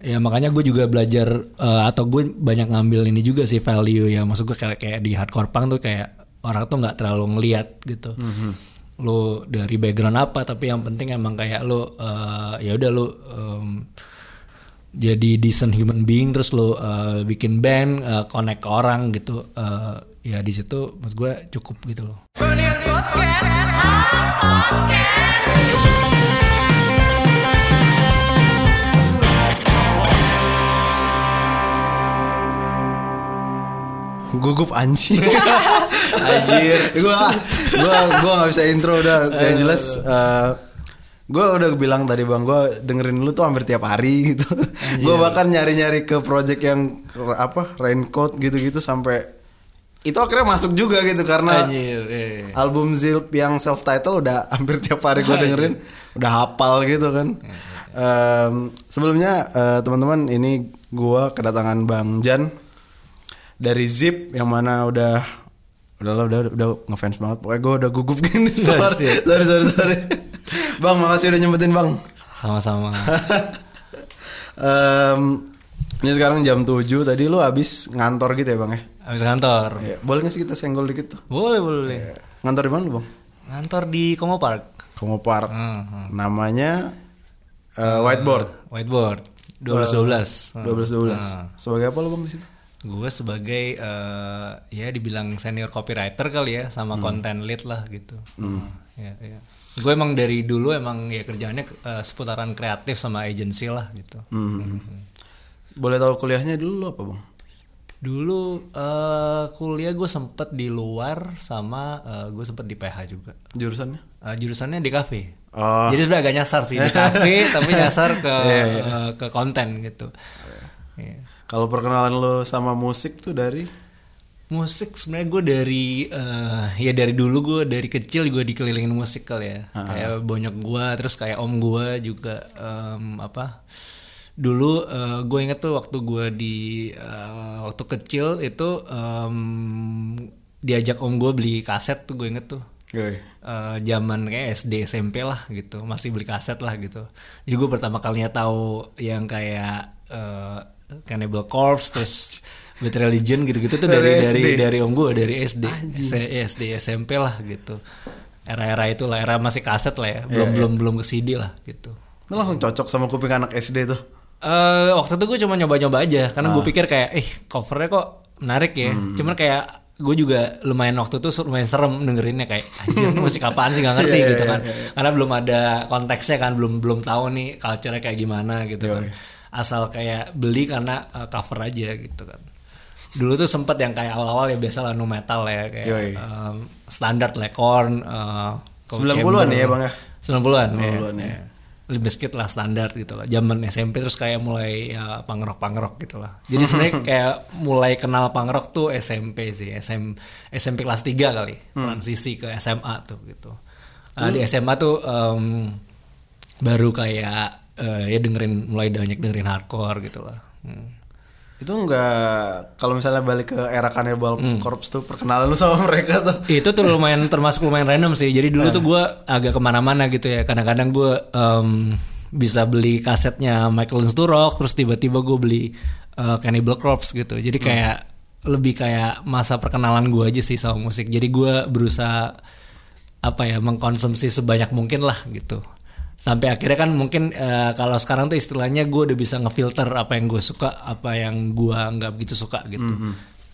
ya makanya gue juga belajar eh, atau gue banyak ngambil ini juga sih value ya. Maksud gue kayak kayak di hardcore punk tuh kayak orang tuh nggak terlalu ngeliat gitu. Lo dari background apa tapi yang penting emang kayak lo eh, ya udah lo em, jadi decent human being terus lo eh, bikin band eh, connect ke orang gitu. Eh, ya di situ maksud gue cukup gitu loh Gugup anjing. Anjir. gua gua gua nggak bisa intro udah. Yang jelas eh, gua udah bilang tadi bang gua dengerin lu tuh hampir tiap hari gitu. Gua bahkan nyari nyari ke project yang apa raincoat gitu gitu sampai itu akhirnya masuk juga gitu karena Anjir, iya. album Zilp yang self title udah hampir tiap hari gue dengerin. Udah hafal gitu kan. Em, sebelumnya eh, teman-teman ini gua kedatangan Bang Jan dari Zip yang mana udah udah lah, udah udah ngefans banget. Pokoknya gue udah gugup gini sorry, Siap. sorry sorry sorry. Bang makasih udah nyempetin bang. Sama-sama. Em, ini sekarang jam 7 tadi lu habis ngantor gitu ya bang ya? Habis kantor Ya, boleh gak sih kita senggol dikit tuh? Boleh boleh. Ngantor di mana lu bang? Kantor di Kongo Park. Kongo Park. Hmm, namanya eh, whiteboard. Whiteboard. 12 12 12 12 sebagai apa lu bang di situ gue sebagai eh, ya dibilang senior copywriter kali ya sama content lead lah gitu. Ya, ya. gue emang dari dulu emang ya kerjaannya eh, seputaran kreatif sama agency lah gitu. Hmm. boleh tahu kuliahnya dulu lu apa bang? Dulu eh, kuliah gue sempet di luar sama eh, gue sempet di PH juga. Jurusannya? Eh, jurusannya di kafe. Oh jadi sebenarnya agak nyasar sih di kafe tapi nyasar ke eh, ke konten gitu. Kalau perkenalan lu sama musik tuh dari? Musik sebenarnya gue dari eh, ya dari dulu gue dari kecil gue dikelilingin musik kali ya. Kayak bonyok gue terus kayak om gue juga em, apa dulu eh, gue inget tuh waktu gue di eh, waktu kecil itu em, diajak om gue beli kaset tuh gue inget tuh. Zaman kayak SD SMP lah gitu masih beli kaset lah gitu. Jadi gue pertama kalinya tahu yang kayak eh, Cannibal Corpse terus Bad Religion gitu-gitu tuh dari Dari dari SD. dari om gue dari SD S- SD SMP lah gitu. Era-era itu lah era masih kaset lah ya. Belum belum belum ke CD lah gitu. Itu langsung cocok sama kuping anak SD tuh? Eh waktu itu gue cuma nyoba-nyoba aja karena gue pikir kayak eh covernya kok menarik ya. Cuman kayak gue juga lumayan waktu itu lumayan serem dengerinnya kayak anjir musik apaan sih? Gak ngerti gitu kan. karena belum ada konteksnya kan belum belum tahu nih culture-nya kayak gimana gitu kan asal kayak beli karena eh, cover aja gitu kan dulu tuh sempet yang kayak awal-awal ya biasa lah nu metal ya kayak Yoi. em, standar lah Korn eh, Cold 90-an Chamber. ya, Bang, ya? 90-an 90-an, ya. Limp Bizkit lah standar gitu lah. Zaman SMP terus kayak mulai ya punk rock gitu lah. Jadi sebenarnya kayak mulai kenal punk rock tuh SMP sih. SM, SMP kelas 3 kali. Transisi ke SMA tuh gitu. Nah, di SMA tuh em, baru kayak eh, ya dengerin mulai banyak dengerin hardcore gitu lah. Hmm. itu enggak kalau misalnya balik ke era Cannibal Corpse tuh perkenalan lu sama mereka tuh. Itu tuh lumayan termasuk lumayan random sih. Jadi dulu tuh gue agak ke mana-mana gitu ya. Kadang-kadang gue em, bisa beli kasetnya Michael Sturrock terus tiba-tiba gue beli eh, Cannibal Corpse gitu. Jadi kayak lebih kayak masa perkenalan gue aja sih sama musik. Jadi gue berusaha apa ya mengkonsumsi sebanyak mungkin lah gitu sampai akhirnya kan mungkin eh, kalau sekarang tuh istilahnya gue udah bisa ngefilter apa yang gue suka apa yang gue nggak begitu suka gitu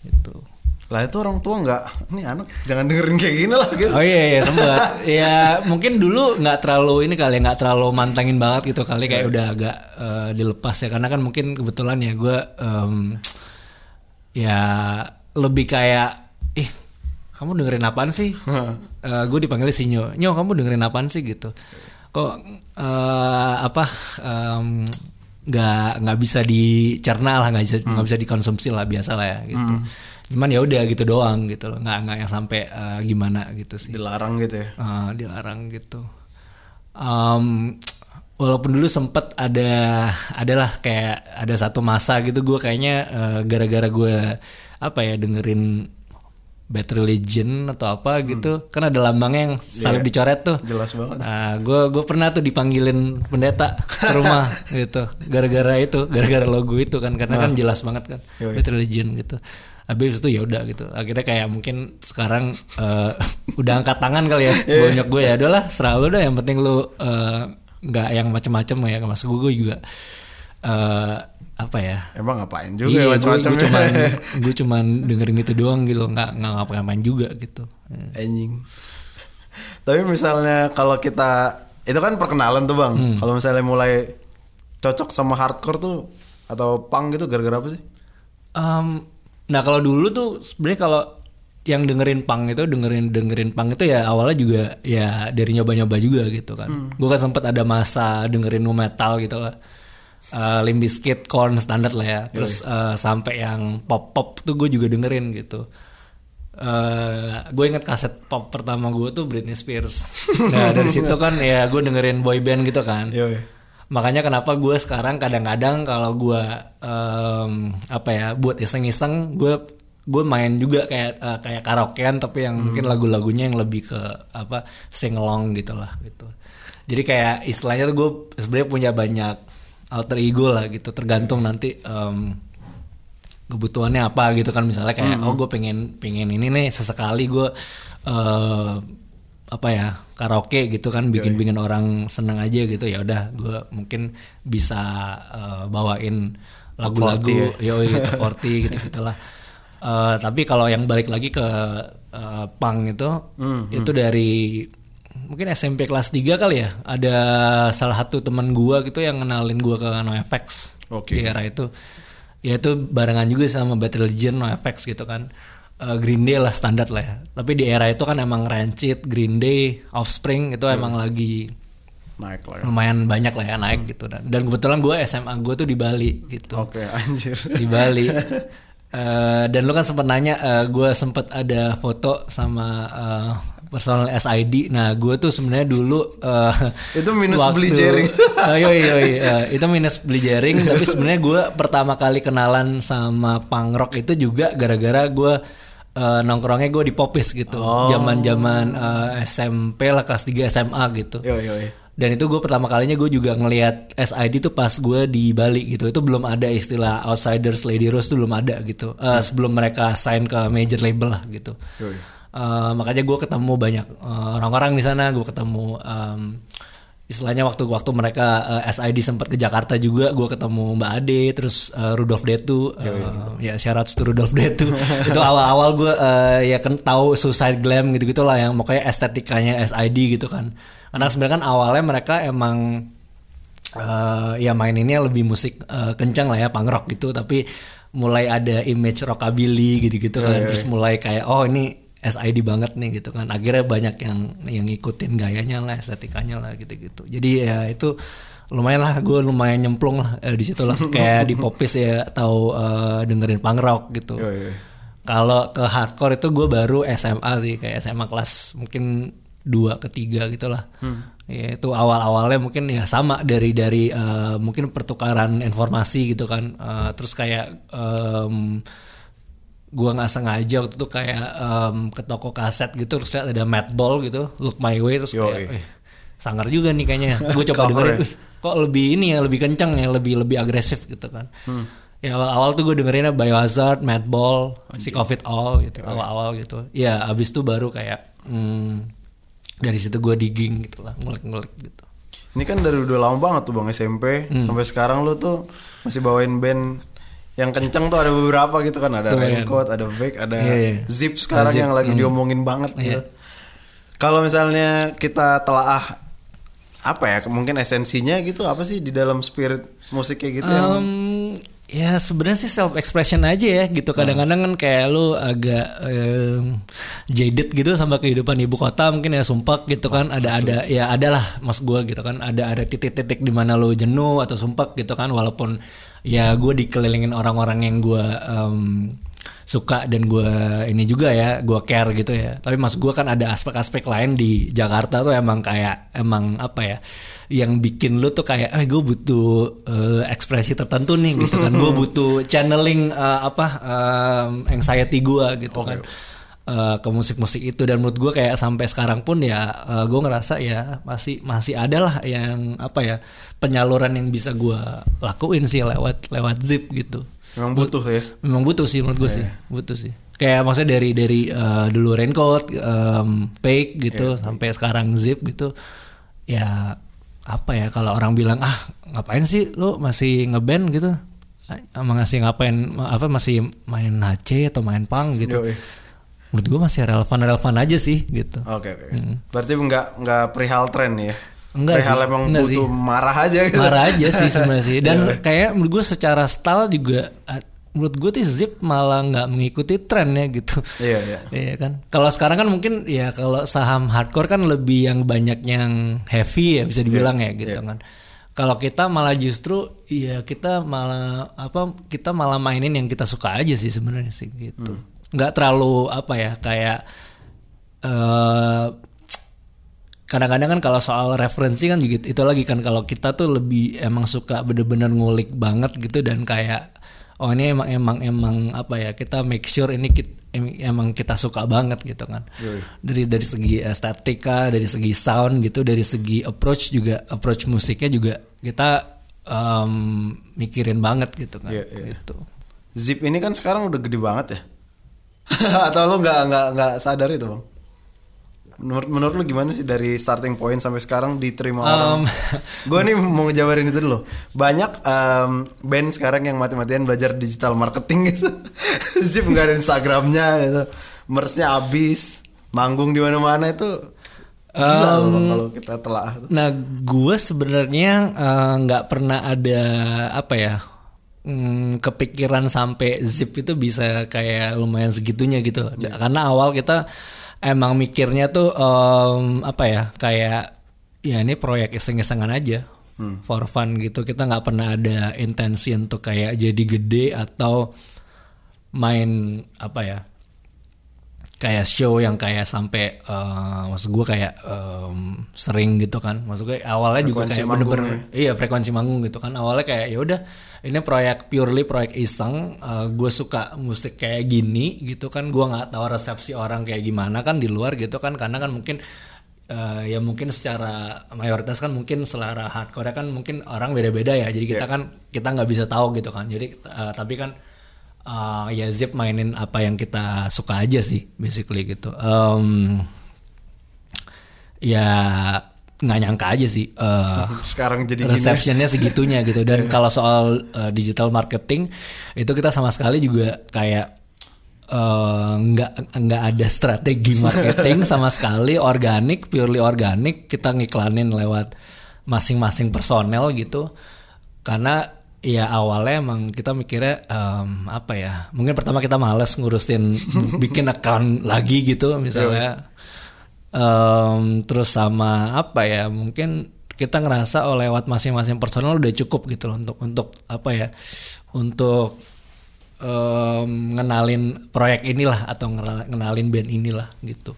gitu lah itu orang tua nggak ini anak jangan dengerin kayak gini lah gitu Oh iya iya sempat. ya mungkin dulu nggak terlalu ini kali nggak terlalu mantengin banget gitu kali kayak udah agak eh, dilepas ya karena kan mungkin kebetulan ya gue em, ya lebih kayak ih kamu dengerin apaan sih? gue dipanggil Sinyo. Nyo kamu dengerin apaan sih gitu? Kok eh, apa em, nggak nggak bisa dicerna lah nggak bisa nggak bisa dikonsumsi lah biasa lah ya gitu. Cuman ya udah gitu doang gitu loh nggak nggak yang sampai eh, gimana gitu sih. dilarang gitu ya Eh, dilarang gitu. Em, walaupun dulu sempet ada adalah kayak ada satu masa gitu gue kayaknya eh, gara-gara gue apa ya dengerin Bad Religion atau apa gitu kan ada lambangnya yang salib Iya. dicoret tuh Jelas banget. Nah, gue gue pernah tuh dipanggilin pendeta ke rumah gitu, gara-gara itu, gara-gara logo itu kan, karena kan jelas banget kan, Yoi. Bad Religion gitu. Habis itu ya udah gitu. Akhirnya kayak mungkin sekarang eh, udah angkat tangan kali ya, bonyok gue ya, adalah serah lu dah. Yang penting lu eh, nggak yang macem-macem ya, masuk gue juga eh, apa ya? Emang ngapain juga Iya, ya gue, macam-macam gue cuman gue cuman dengerin itu doang gitu, nggak nggak ngapa-ngapain juga gitu. anjing. Tapi misalnya kalau kita itu kan perkenalan tuh bang. Hmm. Kalau misalnya mulai cocok sama hardcore tuh atau punk gitu gara-gara apa sih? Um, nah kalau dulu tuh sebenarnya kalau yang dengerin punk itu dengerin dengerin punk itu ya awalnya juga ya dari nyoba-nyoba juga gitu kan. Gue kan sempet ada masa dengerin nu metal gitu lah. Uh, Limp Bizkit, Korn standar lah ya. Terus uh, sampai yang pop pop tuh gue juga dengerin gitu. Uh, gue inget kaset pop pertama gue tuh Britney Spears. Nah dari situ kan ya gue dengerin boy band gitu kan Yo, makanya kenapa gue sekarang kadang-kadang kalau gue em, apa ya buat iseng-iseng gue gue main juga kayak eh, kayak karaokean tapi yang mungkin lagu-lagunya yang lebih ke apa sing along gitu lah gitu jadi kayak istilahnya tuh gue sebenarnya punya banyak alter ego lah gitu. Tergantung nanti em, kebutuhannya apa gitu kan. Misalnya kayak oh gue pengen pengen ini nih sesekali gue eh apa ya karaoke gitu kan. Bikin bikin orang seneng aja gitu. Ya udah gue mungkin bisa eh, bawain lagu-lagu yo top 40 gitu gitulah. Eh, tapi kalau yang balik lagi ke eh, punk itu itu dari mungkin SMP kelas 3 kali ya. Ada salah satu teman gua gitu yang kenalin gua ke NoFX. Oke. di era itu. Ya itu barengan juga sama Bad Religion NoFX gitu kan. Eh, Green Day lah standar lah ya. Tapi di era itu kan emang Rancid Green Day Offspring itu emang lagi naik lah ya. lumayan banyak lah ya naik gitu. Dan dan kebetulan gue SMA gue tuh di Bali gitu. Oke anjir. di Bali. Eh, dan lu kan sempat nanya, gue sempat ada foto sama eh, personal SID. Nah, gue tuh sebenarnya dulu eh, Itu minus beli jaring. Eh, yoi, yoi, eh, itu minus beli jaring. tapi sebenarnya gue pertama kali kenalan sama punk rock itu juga gara-gara gue eh, nongkrongnya gue di Popis gitu. Zaman-zaman eh, SMP lah kelas 3 SMA gitu. Yo yo. Dan itu gue pertama kalinya gue juga ngelihat SID tuh pas gue di Bali gitu. Itu belum ada istilah outsiders Lady Rose tuh belum ada gitu. Eh, sebelum mereka sign ke major label lah gitu. Eh, makanya gue ketemu banyak eh, orang-orang di sana. Gue ketemu em, istilahnya waktu-waktu mereka eh, SID sempat ke Jakarta juga. Gue ketemu Mbak Ade, terus eh, Rudolf Detu. eh, ya syarat to Rudolf Detu. itu awal-awal gue eh, ya kan tahu suicide glam gitu-gitu lah yang pokoknya estetikanya SID gitu kan. Karena sebenarnya kan awalnya mereka emang eh ya maininnya lebih musik eh, kencang lah ya punk rock gitu. Tapi mulai ada image rockabilly gitu-gitu kan. Terus mulai kayak oh ini SID banget nih gitu kan. Akhirnya banyak yang yang ngikutin gayanya lah estetikanya lah gitu-gitu. Jadi ya itu lumayan lah gue lumayan nyemplung lah eh, di situ lah. Kayak di popis ya atau eh, dengerin punk rock gitu. Yo yo. kalau ke hardcore itu gue baru SMA sih kayak SMA kelas mungkin dua ketiga gitulah. Ya itu awal-awalnya mungkin ya sama dari dari eh, mungkin pertukaran informasi gitu kan. Eh, terus kayak em, gua nggak sengaja waktu itu kayak em, ke toko kaset gitu terus lihat ada Madball gitu, Look My Way terus Yoi. kayak eh, sangar juga nih kayaknya. Gue coba Cover dengerin, ya. "Wih, kok lebih ini ya lebih kenceng ya lebih lebih agresif gitu kan. Ya awal-awal tuh gue dengerinnya Biohazard, Madball, Sick of It All gitu awal-awal gitu. Ya abis itu baru kayak hmm, dari situ gue digging gitu lah ngulik-ngulik gitu. Ini kan dari udah lama banget tuh bang SMP Hmm. sampai sekarang lu tuh masih bawain band yang kenceng tuh ada beberapa gitu kan ada Lumayan. Raincoat, ada Vake, ada Iya, iya. Zip sekarang Zip, yang lagi hmm. diomongin banget gitu. Iya. Kalau misalnya kita telaah apa ya mungkin esensinya gitu apa sih di dalam spirit musik kayak gitu yang Em, ya sebenarnya sih self expression aja ya gitu. Kadang-kadang kan kayak lu agak em, jaded gitu sama kehidupan ibu kota mungkin ya sumpah gitu kan. Ada ada ya adalah mas gue gitu kan. Ada ada titik-titik di mana lu jenuh atau sumpah gitu kan. Walaupun ya gue dikelilingin orang-orang yang gue em, suka dan gue ini juga ya gue care gitu ya. Tapi mas gue kan ada aspek-aspek lain di Jakarta tuh emang kayak emang apa ya yang bikin lu tuh kayak eh gue butuh eh, ekspresi tertentu nih gitu kan. Gue butuh channeling eh, apa em, anxiety gue gitu kan uh, ke musik-musik itu. Dan menurut gue kayak sampai sekarang pun ya uh, gue ngerasa ya masih masih ada lah yang apa ya penyaluran yang bisa gue lakuin sih lewat lewat zip gitu. Memang butuh ya. memang butuh sih menurut gue sih butuh sih. Kayak maksudnya dari dari uh, dulu raincoat um, fake gitu sampai sekarang zip gitu ya apa ya kalau orang bilang ah ngapain sih lu masih ngeband? gitu. Emang masih ngapain apa masih main HC atau main punk? gitu. Yoi. menurut gue masih relevan relevan aja sih gitu. Oke oke. Berarti nggak nggak perihal tren ya? Enggak perihal sih, emang enggak butuh marah aja gitu. marah aja sih sebenarnya sih. Dan kayak menurut gue secara style juga ah, menurut gue tuh zip malah nggak mengikuti tren ya gitu Iya iya. Iya kan. Kalau sekarang kan mungkin ya kalau saham hardcore kan lebih yang banyak yang heavy ya bisa dibilang ya gitu kan. Kalau kita malah justru ya kita malah apa kita malah mainin yang kita suka aja sih sebenarnya sih gitu. Nggak terlalu apa ya kayak eh kadang-kadang kan kalau soal referensi kan gitu itu lagi kan kalau kita tuh lebih emang suka bener-bener ngulik banget gitu dan kayak oh ini emang emang emang apa ya kita make sure ini kit- em- emang kita suka banget gitu kan dari dari segi estetika dari segi sound gitu dari segi approach juga approach musiknya juga kita em, mikirin banget gitu kan Iya, iya. gitu Zip ini kan sekarang udah gede banget ya. Atau lo nggak nggak nggak sadar itu bang? Menurut menurut lu gimana sih dari starting point sampai sekarang diterima orang? Gue nih mau ngejabarin itu dulu. Banyak em, band sekarang yang mati-matian belajar digital marketing gitu. Zip nggak ada Instagramnya gitu. Merchnya abis, manggung di mana-mana itu gila loh Bang, kalau kita telah. Nah, gue sebenarnya eh, nggak pernah ada apa ya mm, kepikiran sampai zip itu bisa kayak lumayan segitunya gitu. Karena awal kita emang mikirnya tuh em, apa ya kayak ya ini proyek iseng-isengan aja for fun gitu. Kita nggak pernah ada intensi untuk kayak jadi gede atau main apa ya kayak show yang kayak sampai eh, maksud gue kayak em, sering gitu kan. Maksud gue awalnya juga Frekuensi kayak bener-bener iya frekuensi manggung gitu kan. Awalnya kayak ya udah ini proyek purely proyek iseng gue suka musik kayak gini gitu kan. Gue nggak tahu resepsi orang kayak gimana kan di luar gitu kan. Karena kan mungkin eh, ya mungkin secara mayoritas kan mungkin selera hardcore kan mungkin orang beda-beda ya. Jadi kita kan kita nggak bisa tahu gitu kan. Jadi eh, tapi kan uh, ya Zip mainin apa yang kita suka aja sih basically gitu. Em, ya nggak nyangka aja sih uh, Sekarang jadi receptionnya segitunya gitu. Dan kalau soal uh, digital marketing itu kita sama sekali juga kayak uh, nggak nggak ada strategi marketing sama sekali. Organik purely organik kita ngiklanin lewat masing-masing personel gitu. Karena ya awalnya emang kita mikirnya em, apa ya mungkin pertama kita males ngurusin bikin account lagi gitu misalnya Em, terus sama apa ya mungkin kita ngerasa oh lewat masing-masing personal udah cukup gitu loh untuk untuk apa ya untuk em, ngenalin proyek inilah atau ngenalin band inilah gitu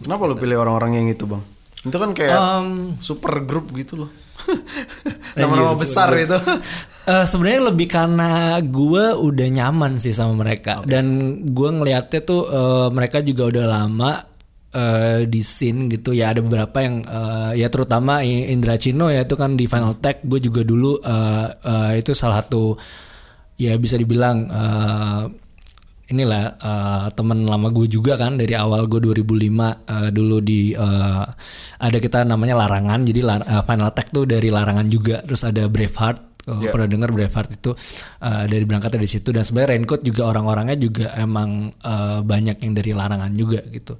Kenapa lu pilih orang-orang yang itu bang? Itu kan kayak Em, super grup gitu loh. Nama-nama besar itu. Eh, sebenarnya lebih karena gue udah nyaman sih sama mereka. Dan gue ngeliatnya tuh eh, mereka juga udah lama eh, di scene gitu. Ya ada beberapa yang eh, ya terutama Indra Chino ya itu kan di Final Tech gue juga dulu eh, eh, itu salah satu ya bisa dibilang eh, inilah eh, teman lama gue juga kan dari awal gue 2005 eh, dulu di eh, ada kita namanya larangan. Jadi lar- eh, Final Tech tuh dari larangan juga. Terus ada Braveheart kalau pernah dengar Braveheart itu? Eh, dari berangkat dari situ. Dan sebenarnya Raincoat juga orang-orangnya juga emang eh, banyak yang dari larangan juga gitu.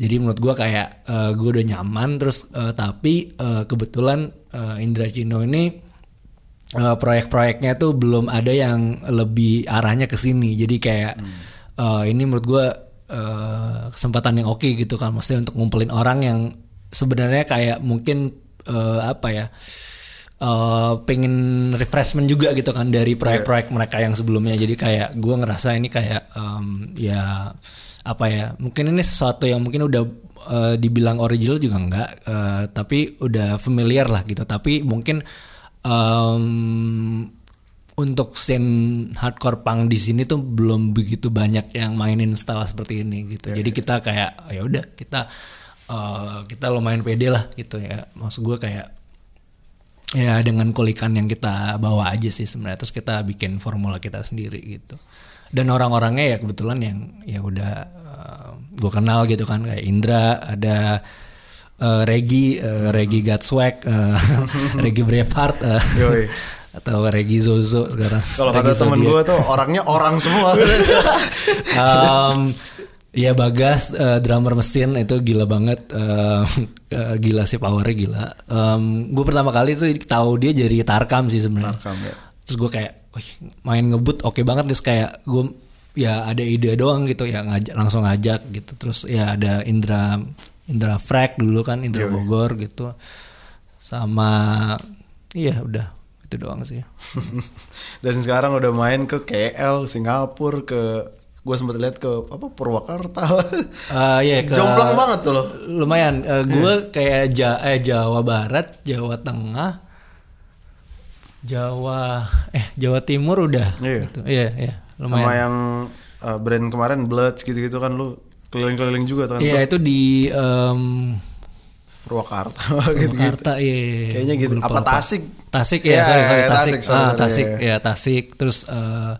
Jadi menurut gue kayak eh, gue udah nyaman. Terus eh, tapi eh, kebetulan eh, Indra Chino ini eh, proyek-proyeknya tuh belum ada yang lebih arahnya ke sini. Jadi kayak eh, ini menurut gue eh, kesempatan yang oke gitu kan. Maksudnya untuk ngumpulin orang yang sebenarnya kayak mungkin eh, apa ya eh, pengen refreshment juga gitu kan dari proyek-proyek mereka yang sebelumnya. Jadi kayak gue ngerasa ini kayak em, ya apa ya mungkin ini sesuatu yang mungkin udah eh, dibilang original juga enggak. Eh, tapi udah familiar lah gitu. Tapi mungkin em, untuk scene hardcore punk di sini tuh belum begitu banyak yang mainin style seperti ini gitu. Jadi kita kayak ya udah kita eh, kita lumayan pede lah gitu ya. Maksud gue kayak ya dengan kulikan yang kita bawa aja sih sebenarnya terus kita bikin formula kita sendiri gitu. Dan orang-orangnya ya kebetulan yang ya udah gue kenal gitu kan kayak Indra ada eh, Regi eh, Regi Godswag eh, Regi Braveheart eh, Yoi. atau Regi Zozo sekarang Kalau kata temen gue tuh orangnya orang semua. um, ya Bagas eh, drummer mesin itu gila banget eh, gila sih powernya gila gue pertama kali tuh tahu dia jadi Tarkam sih sebenarnya Tarkam, ya. terus gue kayak "Wih, main ngebut oke banget terus kayak gue ya ada ide doang gitu ya ngajak langsung ngajak gitu terus ya ada Indra Indra Frek dulu kan Indra Bogor gitu. Sama iya udah itu doang sih. Dan sekarang udah main ke KL, Singapura, ke gue sempat lihat ke apa Purwakarta. Eh, iya ke Jomplang banget tuh lo. lumayan. Gue kayak ja eh Jawa Barat Jawa Tengah Jawa eh Jawa Timur udah Iya. gitu. Iya iya Sama lumayan yang uh, brand kemarin Bloods gitu-gitu kan lu keliling-keliling juga kan. iya itu di em, Purwakarta gitu-gitu. Jakarta iya Kayaknya gitu. Lupa Apa. Tasik? Tasik Iya, ya sorry sorry iya, Tasik Tasik, sorry, ah Tasik iya. ya Tasik terus eh,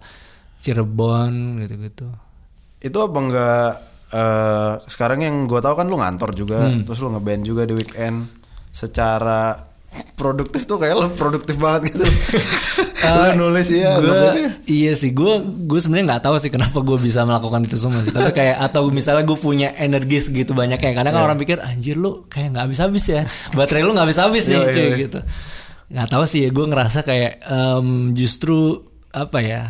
Cirebon gitu gitu Itu apa enggak eh, sekarang yang gue tahu kan lu ngantor juga, Hmm. terus lu ngeband juga di weekend. Secara produktif tuh kayak lu produktif banget gitu. lu nulis ya, ngebandnya. iya sih gue gue sebenarnya nggak tahu sih kenapa gue bisa melakukan itu semua sih. Tapi kayak atau misalnya gue punya energi segitu banyak kayak kadang kan orang pikir anjir lu kayak nggak habis habis ya. Baterai lu nggak habis habis nih Iya, cuy iya. gitu. Nggak tahu sih ya gue ngerasa kayak em, justru apa ya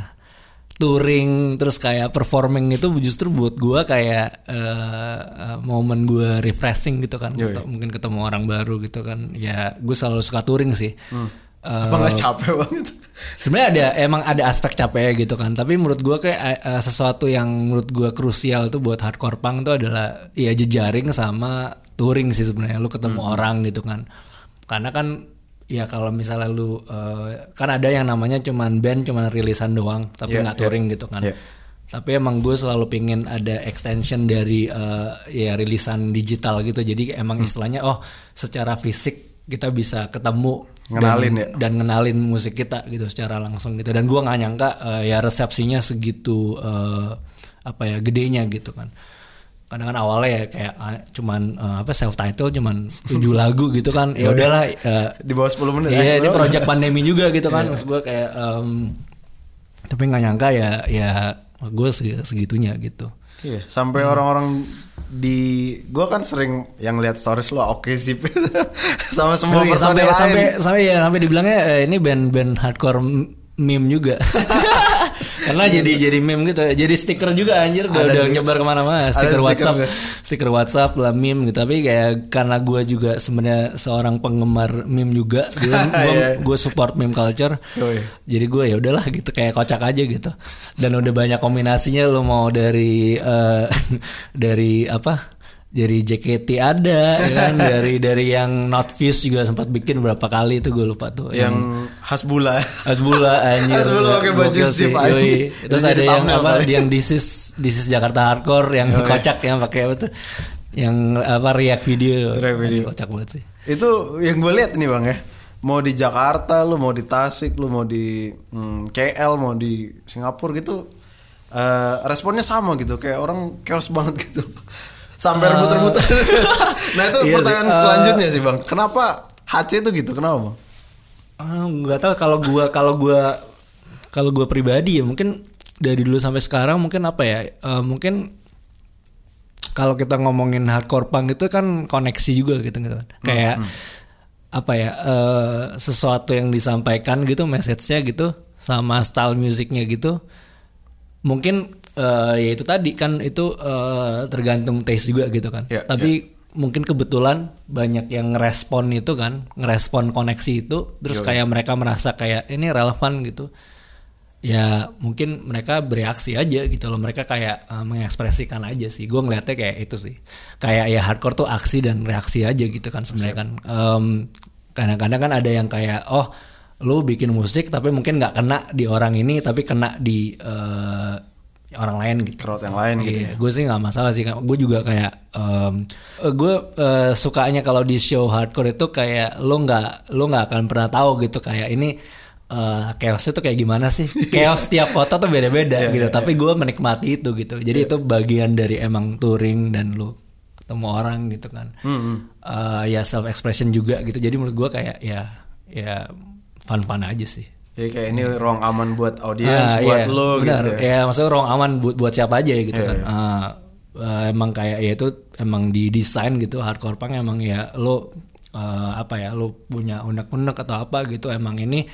touring terus kayak performing itu justru buat gue kayak eh, momen gue refreshing gitu kan. Atau mungkin ketemu orang baru gitu kan. Ya gue selalu suka touring sih. Eh, Apa nggak capek banget? sebenarnya ada emang ada aspek capeknya gitu kan. Tapi menurut gua kayak eh, sesuatu yang menurut gua krusial tuh buat hardcore punk tuh adalah ya jejaring sama touring sih sebenarnya. Lu ketemu orang gitu kan. Karena kan ya kalau misalnya lu eh, kan ada yang namanya cuman band cuman rilisan doang tapi nggak iya. touring gitu kan. Iya. tapi emang gue selalu pingin ada extension dari eh, ya rilisan digital gitu. Jadi emang istilahnya oh secara fisik kita bisa ketemu Ngenalin dan, ya? dan ngenalin musik kita gitu secara langsung gitu. Dan gua nggak nyangka eh, ya resepsinya segitu eh, apa ya gedenya gitu kan. Karena kan awalnya ya kayak ah, cuman eh, apa self title cuman tujuh lagu gitu kan. Ya udahlah eh, Di bawah 10 menit iya ya. ini project pandemi juga gitu kan. Maksud gua kayak em, tapi nggak nyangka ya ya gue segitunya gitu. Iya, sampai orang-orang di gua kan sering yang lihat stories lu oke sih sama semua Oh iya, personil sampai lain. sampai sampai ya sampai dibilangnya eh, ini band-band hardcore meme juga. Karena jadi jadi meme gitu, jadi stiker juga anjir udah, Ada udah sih. nyebar ke mana-mana, Ada stiker stiker WhatsApp, ya. stiker WhatsApp lah meme gitu. Tapi kayak karena gue juga sebenarnya seorang penggemar meme juga, gue Iya. gue support meme culture. Yoi. Jadi gue ya udahlah gitu kayak kocak aja gitu. Dan udah banyak kombinasinya lo mau dari eh, dari apa? Dari JKT ada, ya kan? dari dari yang not fuse juga sempat bikin berapa kali itu gue lupa tuh. yang Hasbula. Hasbula anjir. Hasbula pakai baju sih. Terus ada yang apa yang this is this is Jakarta Hardcore yang kocak yang pakai apa tuh? Yang apa react video. React video. Kocak banget sih. Itu yang gue lihat nih bang ya. Mau di Jakarta, lu mau di Tasik, lu mau di hmm, KL, mau di Singapura gitu, eh, responnya sama gitu. Kayak orang chaos banget gitu. Sampai rebut-rebutan. nah itu Eh, iya sih. pertanyaan Eh, selanjutnya sih bang. Kenapa HC itu gitu? Kenapa bang? Ah, nggak tahu kalau gua kalau gua kalau gua pribadi ya mungkin dari dulu sampai sekarang mungkin apa ya eh, mungkin kalau kita ngomongin hardcore punk itu kan koneksi juga gitu gitu kan. kayak apa ya eh, sesuatu yang disampaikan gitu message-nya gitu sama style musiknya gitu mungkin eh, ya itu tadi kan itu eh, tergantung taste juga gitu kan. Ya, tapi mungkin kebetulan banyak yang ngerespon itu kan ngerespon koneksi itu terus kayak mereka merasa kayak ini relevan gitu. Ya mungkin mereka bereaksi aja gitu loh. Mereka kayak eh, mengekspresikan aja sih. Gue ngeliatnya kayak itu sih. Kayak ya hardcore tuh aksi dan reaksi aja gitu kan sebenarnya kan. Em, kadang-kadang kan ada yang kayak oh lu bikin musik tapi mungkin nggak kena di orang ini tapi kena di eh, orang lain gitu crowd yang lain gitu Iya, gue sih nggak masalah sih. Gue juga kayak gue eh, sukanya kalau di show hardcore itu kayak lo nggak lo nggak akan pernah tahu gitu kayak ini eh chaos itu kayak gimana sih? chaos tiap kota tuh beda-beda gitu. Tapi gue menikmati itu gitu. Jadi itu bagian dari emang touring dan lo ketemu orang gitu kan. Eh, ya self expression juga gitu. Jadi menurut gue kayak ya ya fun-fun aja sih. Jadi kayak ini ruang aman buat audiens Ah, buat iya, lo benar. gitu ya Ya, maksudnya ruang aman buat buat siapa aja ya gitu Iya, kan. Ah, eh, emang kayak ya itu emang didesain gitu hardcore punk emang ya lo eh, apa ya lo punya unek-unek atau apa gitu emang ini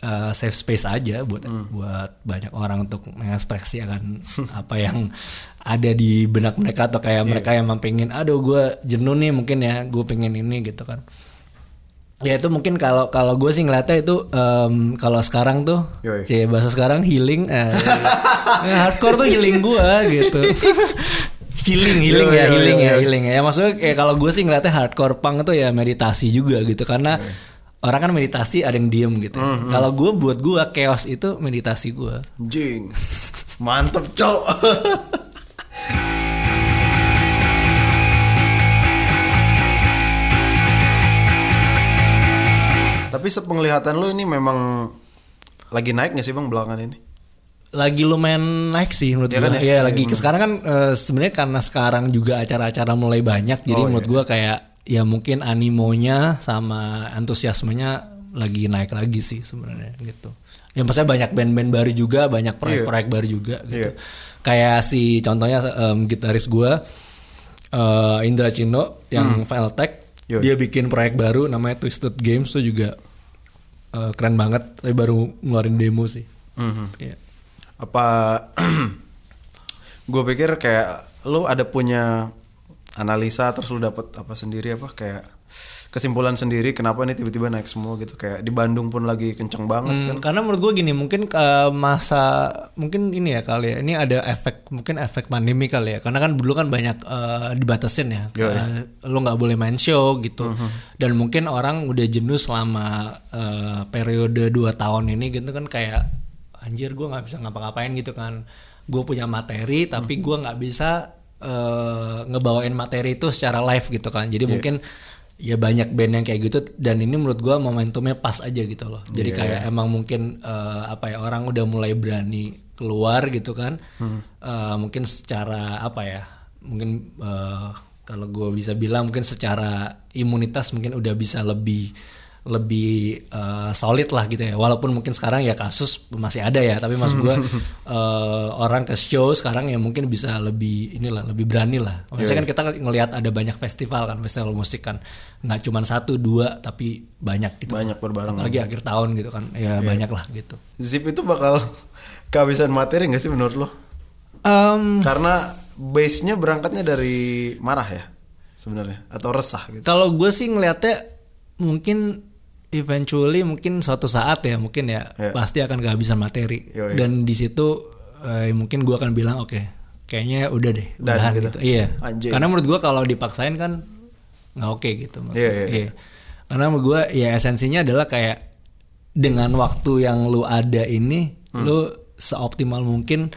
eh, safe space aja buat Hmm. buat banyak orang untuk mengekspresikan apa yang ada di benak mereka atau kayak Iya. mereka emang pengen aduh gue jenuh nih mungkin ya gue pengen ini gitu kan ya itu mungkin kalau kalau gue sih ngeliatnya itu em, kalau sekarang tuh Yoi. cie bahasa sekarang healing eh, eh, hardcore tuh healing gue gitu healing healing Yoi, ya yoi, healing ya yoi. healing ya maksudnya kayak kalau gue sih ngeliatnya hardcore punk itu ya meditasi juga gitu karena orang kan meditasi ada yang diem gitu Mm-hmm. kalau gue buat gue chaos itu meditasi gue Jing. Mantep, Cok. Tapi sepenglihatan lu ini memang lagi naik gak sih bang belakangan ini? lagi lumayan naik sih menurut Iya gue. kan ya? Iya lagi sekarang kan eh, sebenarnya karena sekarang juga acara-acara mulai banyak, jadi Oh, menurut iya. gue kayak ya mungkin animonya sama antusiasmenya lagi naik lagi sih sebenarnya gitu. Ya maksudnya banyak band-band baru juga, banyak proyek-proyek baru juga gitu. Iya. Kayak si contohnya em, gitaris gue eh, Indra Cino yang Hmm. Dia bikin proyek baru namanya Twisted Games tuh juga eh, keren banget, tapi baru ngeluarin demo sih. Mhm. Iya. Apa gue pikir kayak lu ada punya analisa terus lu dapat apa sendiri apa kayak kesimpulan sendiri kenapa nih tiba-tiba naik semua gitu. Kayak di Bandung pun lagi kenceng banget kan. Hmm, karena menurut gue gini mungkin ke masa mungkin ini ya kali ya ini ada efek mungkin efek pandemi kali ya. Karena kan dulu kan banyak eh, dibatasin ya Eh, lo nggak boleh main show gitu. Dan mungkin orang udah jenuh selama eh, periode 2 tahun ini gitu kan kayak anjir gue nggak bisa ngapa-ngapain gitu kan. Gue punya materi tapi gue nggak bisa eh, ngebawain materi itu secara live gitu kan. Jadi mungkin ya banyak band yang kayak gitu dan ini menurut gua momentumnya pas aja gitu loh. Jadi kayak emang mungkin eh, apa ya orang udah mulai berani keluar gitu kan. Eh, mungkin secara apa ya mungkin eh, kalau gua bisa bilang mungkin secara imunitas mungkin udah bisa lebih lebih eh, solid lah gitu ya. Walaupun mungkin sekarang ya kasus masih ada ya tapi mas gua eh, orang ke show sekarang ya mungkin bisa lebih inilah lebih berani lah. Maksudnya kan kita ngelihat ada banyak festival kan festival musik kan. Nggak cuma satu dua tapi banyak gitu. Banyak berbarengan. lagi akhir tahun gitu kan. Ya banyak lah gitu. Zip itu bakal kehabisan materi gak sih menurut lo? Em, Karena base-nya berangkatnya dari marah ya sebenarnya. Atau resah gitu. kalau gue sih ngelihatnya mungkin eventually mungkin suatu saat ya mungkin ya Ya. pasti akan kehabisan materi Yoi. dan di situ eh, mungkin gue akan bilang oke kayaknya udah deh Dan udahan gitu. gitu. iya Anjing. karena menurut gue kalau dipaksain kan nggak oke gitu menurut Iya, gue. iya, iya. karena menurut gue ya esensinya adalah kayak dengan waktu yang lu ada ini Hmm. lu seoptimal mungkin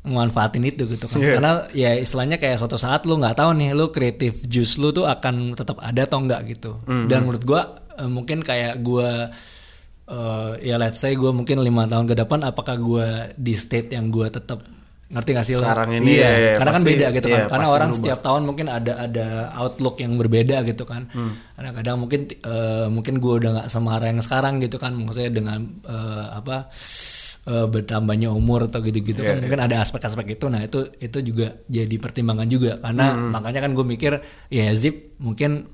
manfaatin itu gitu kan Iya. karena ya istilahnya kayak suatu saat lu nggak tahu nih lu kreatif juice lu tuh akan tetap ada atau enggak gitu Hmm. dan menurut gua eh, mungkin kayak gua eh, ya let's say gua mungkin lima tahun ke depan apakah gua di state yang gua tetap ngerti gak sih lo? Sekarang ini, iya, ya, ya, karena kan pasti- beda gitu kan iya, karena orang berubah. setiap tahun mungkin ada ada outlook yang berbeda gitu kan Hmm. kadang-kadang mungkin eh, mungkin gua udah nggak semarah yang sekarang gitu kan maksudnya dengan eh, apa eh, bertambahnya umur atau gitu-gitu Iya, kan mungkin ada aspek-aspek itu nah itu itu juga jadi pertimbangan juga karena Hmm. makanya kan gue mikir ya zip mungkin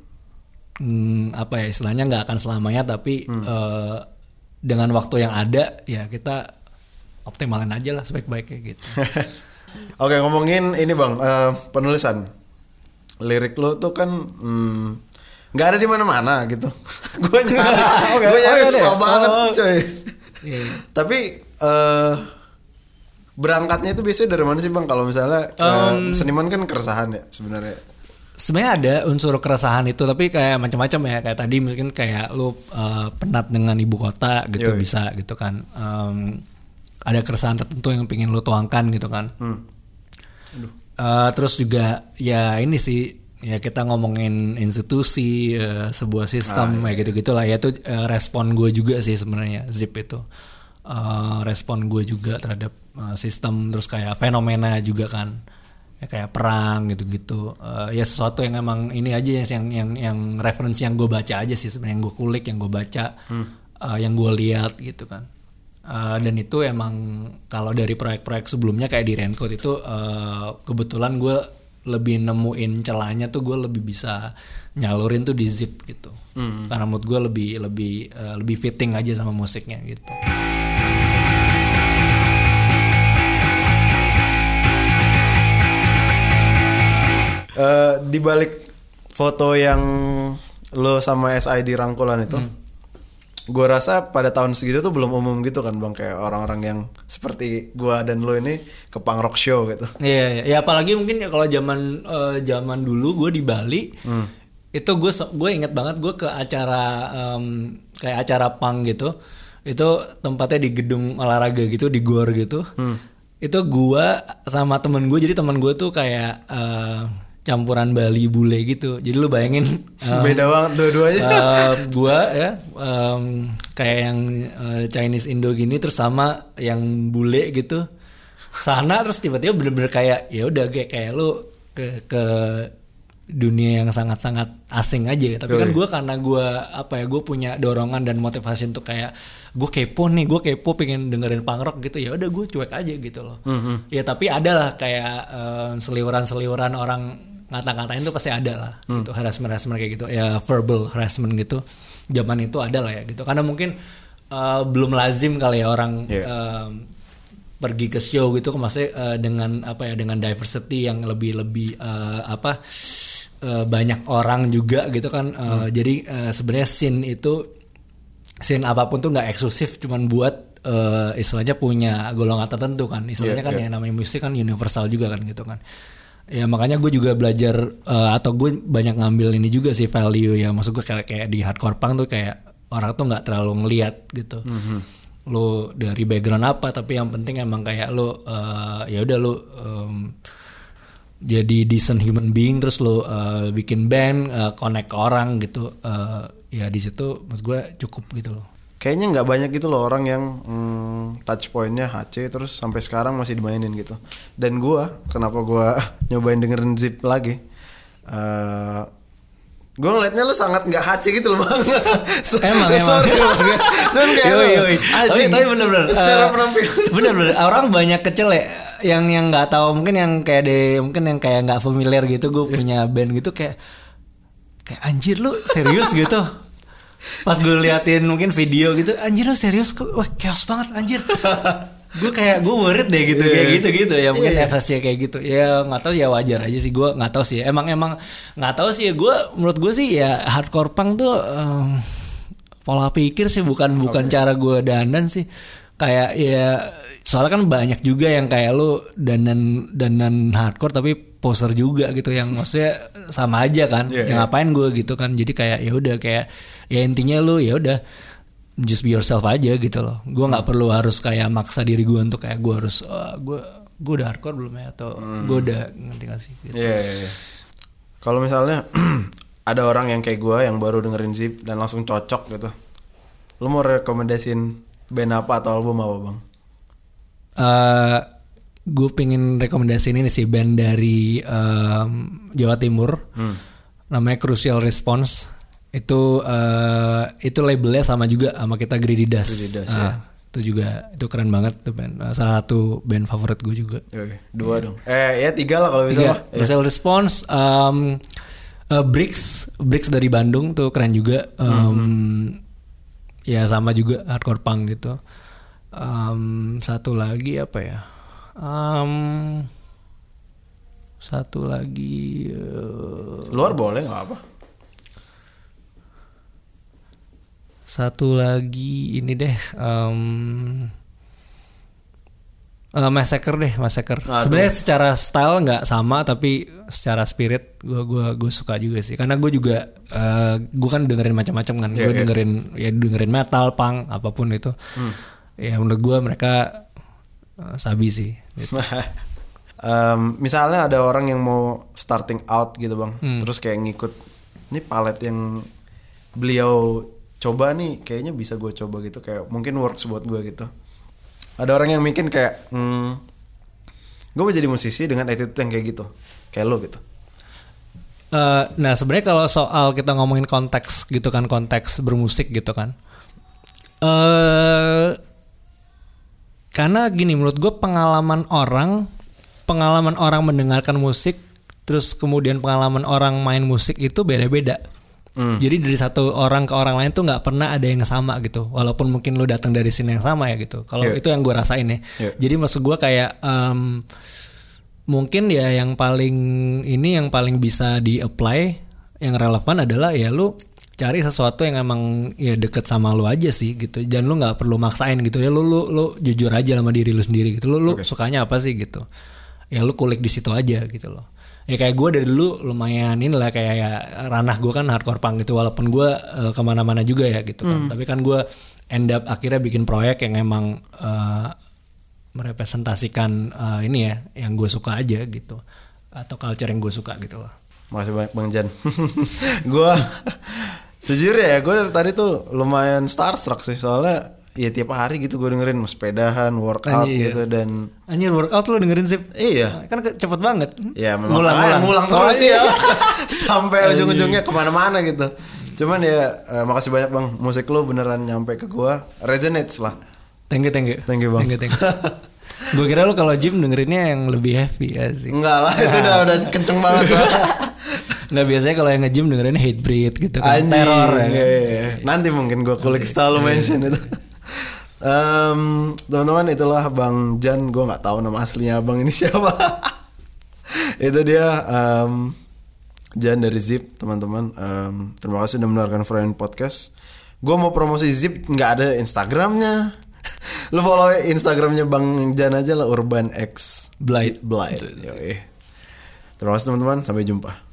hmm, apa ya istilahnya nggak akan selamanya tapi Hmm. eh, dengan waktu yang ada ya kita optimalin aja lah sebaik-baiknya gitu Oke ngomongin ini bang eh, penulisan lirik lo tuh kan hmm, nggak ada di mana-mana gitu. gue nyari, Oke, gue nyari deh. susah banget Oh. coy. Iya. Tapi eh berangkatnya itu biasanya dari mana sih bang? Kalau misalnya eh, seniman kan keresahan ya sebenarnya. Sebenarnya ada unsur keresahan itu tapi kayak macam-macam ya. Kayak tadi mungkin kayak lu uh, penat dengan ibu kota gitu Yoi. bisa gitu kan. Em, ada keresahan tertentu yang pengen lu tuangkan gitu kan. Hmm. Eh, terus juga ya ini sih ya kita ngomongin institusi eh, sebuah sistem kayak gitu gitulah ya itu eh, respon gue juga sih sebenarnya zip itu. Eh, respon gue juga terhadap eh, sistem terus kayak fenomena juga kan ya kayak perang gitu-gitu. Eh, ya sesuatu yang emang ini aja yang yang yang referensi yang gue baca aja sih sebenarnya yang gue kulik yang gue baca eh, yang gue lihat gitu kan. Uh, dan itu emang kalau dari proyek-proyek sebelumnya kayak di Raincoat itu uh, kebetulan gue lebih nemuin celahnya tuh gue lebih bisa nyalurin tuh di zip gitu. Karena mood gue lebih lebih uh, lebih fitting aja sama musiknya gitu Eh, di balik foto yang lo sama SI di rangkulan itu, gue rasa pada tahun segitu tuh belum umum gitu kan bang kayak orang-orang yang seperti gua dan lo ini ke punk rock show gitu. Iya, iya. ya apalagi mungkin ya kalau zaman eh, zaman dulu gue di Bali itu gue gue inget banget gue ke acara em, kayak acara pang gitu. Itu tempatnya di gedung olahraga gitu di gor gitu. Itu gue sama temen gue jadi temen gue tuh kayak eh, campuran Bali bule gitu. Jadi lu bayangin em, Beda banget dua-duanya. Eh, gua ya em, kayak yang eh, Chinese Indo gini terus sama yang bule gitu. Sana terus tiba-tiba bener-bener kayak ya udah kayak kayak lu ke ke dunia yang sangat-sangat asing aja. Tapi kan gua karena gua apa ya gue punya dorongan dan motivasi untuk kayak gue kepo nih gue kepo pengen dengerin punk rock gitu. Ya udah gue cuek aja gitu loh. Ya tapi ada lah kayak eh, seliuran-seliuran orang ngata-ngatain itu pasti ada lah gitu. Harassment harassment kayak gitu. Ya verbal harassment gitu. Zaman itu ada lah ya gitu. Karena mungkin eh, belum lazim kali ya orang Iya. em, pergi ke show gitu. Maksudnya eh, dengan apa ya dengan diversity yang lebih lebih eh, apa eh, banyak orang juga gitu kan. Eh, jadi eh, sebenarnya scene itu scene apa pun tuh nggak eksklusif. Cuman buat eh, istilahnya punya golongan tertentu kan. Istilahnya Iya, kan ya namanya musik kan universal juga kan gitu kan ya makanya gue juga belajar eh, atau gue banyak ngambil ini juga sih value ya. Maksud gue kayak kayak di hardcore punk tuh kayak orang tuh nggak terlalu ngeliat gitu. Lo dari background apa tapi yang penting emang kayak lo eh, ya udah lo em, jadi decent human being terus lo eh, bikin band eh, connect ke orang gitu eh, ya di situ maksud gue cukup gitu loh Kayaknya nggak banyak gitu loh orang yang hmm, touch pointnya HC terus sampai sekarang masih dimainin gitu. Dan gua kenapa gua nyobain dengerin Zip lagi? eh gue ngeliatnya lu sangat nggak HC gitu loh bang. Emang, emang. Cuman kayak Yoi, yoi. Tapi, tapi bener-bener Secara eh, penampilan. bener-bener orang banyak kecil ya yang yang nggak tahu mungkin yang kayak de mungkin yang kayak nggak familiar gitu gue punya band gitu kayak kayak anjir lu serius gitu pas gue liatin mungkin video gitu anjir lu serius? Kok wah chaos banget anjir. Gue kayak gue worried deh gitu kayak gitu gitu ya mungkin efeknya kayak gitu. Ya nggak tahu ya wajar aja sih gue nggak tahu sih. Emang emang nggak tahu sih. Gue menurut gue sih ya hardcore punk tuh em, pola pikir sih bukan bukan cara gue dandan sih. Kayak ya soalnya kan banyak juga yang kayak lu dandan dandan hardcore tapi poser juga gitu yang maksudnya sama aja kan Iya, yang ngapain gue gitu kan jadi kayak ya udah kayak ya intinya lu ya udah just be yourself aja gitu loh gue nggak perlu harus kayak maksa diri gue untuk kayak gue harus "Ah, gue gue udah hardcore belum ya atau gue udah ngerti gak sih gitu. Iya, iya, iya. Kalau misalnya ada orang yang kayak gua yang baru dengerin Zip dan langsung cocok gitu. Lu mau rekomendasiin band apa atau album apa bang? eh gue pengen rekomendasi ini sih band dari em, Jawa Timur. Namanya Crucial Response. Itu eh, itu labelnya sama juga sama kita Greedy Dust, Greedy Dust, Ah, itu juga itu keren banget tuh band. Eh, salah satu band favorit gue juga. Oke, dua dong. Eh ya tiga lah kalau bisa. tiga. mah. Crucial Response em, eh, Bricks Bricks dari Bandung tuh keren juga. Em, ya sama juga hardcore punk gitu. Em, satu lagi apa ya Em, satu lagi eh, Luar boleh nggak apa? satu lagi ini deh em, Eh, Massacre deh, Massacre. Aduh. Sebenarnya secara style nggak sama, tapi secara spirit gue gua gue suka juga sih. Karena gue juga eh gue kan dengerin macam-macam kan. Iya, gue dengerin ya dengerin metal, punk, apa pun itu. Hmm. Ya menurut gue mereka eh, sabi sih. Gitu. Em, misalnya ada orang yang mau starting out gitu bang, Hmm. terus kayak ngikut ini palet yang beliau coba nih, kayaknya bisa gue coba gitu, kayak mungkin works buat gue gitu. Ada orang yang mungkin kayak, hmm, gue mau jadi musisi dengan attitude yang kayak gitu, kayak lo gitu. Eh, nah sebenarnya kalau soal kita ngomongin konteks gitu kan konteks bermusik gitu kan eh karena gini menurut gue pengalaman orang pengalaman orang mendengarkan musik terus kemudian pengalaman orang main musik itu beda-beda. Jadi dari satu orang ke orang lain tuh nggak pernah ada yang sama gitu. Walaupun mungkin lu datang dari sini yang sama ya gitu. Kalau Iya. itu yang gue rasain ya. Iya. jadi maksud gue kayak em, mungkin ya yang paling ini yang paling bisa di apply yang relevan adalah ya lu cari sesuatu yang emang ya deket sama lu aja sih gitu. Dan lu nggak perlu maksain gitu ya. Lu lu lu jujur aja sama diri lu sendiri gitu. Lu lu sukanya apa sih gitu. Ya lu kulik di situ aja gitu loh. Ya kayak gue dari dulu lumayan ini lah kayak ya ranah gue kan hardcore punk gitu. Walaupun gue eh, ke mana-mana juga ya gitu kan. Tapi kan gue end up akhirnya bikin proyek yang emang eh, merepresentasikan eh, ini ya yang gue suka aja gitu. Atau culture yang gue suka gitu loh. Makasih banyak Bang Jan. gue sejujurnya ya, gue dari tadi tuh lumayan starstruck sih soalnya ya tiap hari gitu gue dengerin sepedahan, workout Anjir. gitu dan Anjir workout lu dengerin sip iya. kan ke- cepet banget Ya memang ngulang. ngulang Oh, terus iya. ya sampai ujung-ujungnya ke mana-mana gitu. Cuman ya eh, makasih banyak bang, musik lo beneran nyampe ke gua, resonates lah. thank you thank you Thank you, Bang. thank you, thank you. gue kira lu kalau gym dengerinnya yang lebih heavy ya sih Enggak lah, itu udah udah kenceng banget soalnya. nggak biasanya kalau yang nge-gym dengerinnya hate breed gitu kan Anjing, teror ya kan? iya, iya, iya. Nanti mungkin gua kulik setelah lo mention itu. Em, teman-teman itulah Bang Jan, gua nggak tahu nama aslinya Bang ini siapa. itu dia em, Jan dari Zip, teman-teman. Em, terima kasih sudah mendengarkan Friend Podcast. Gua mau promosi Zip nggak ada Instagramnya. Lu follow Instagramnya Bang Jan aja lah Urban X Blight. Blight. Yoi. Terima kasih teman-teman, sampai jumpa.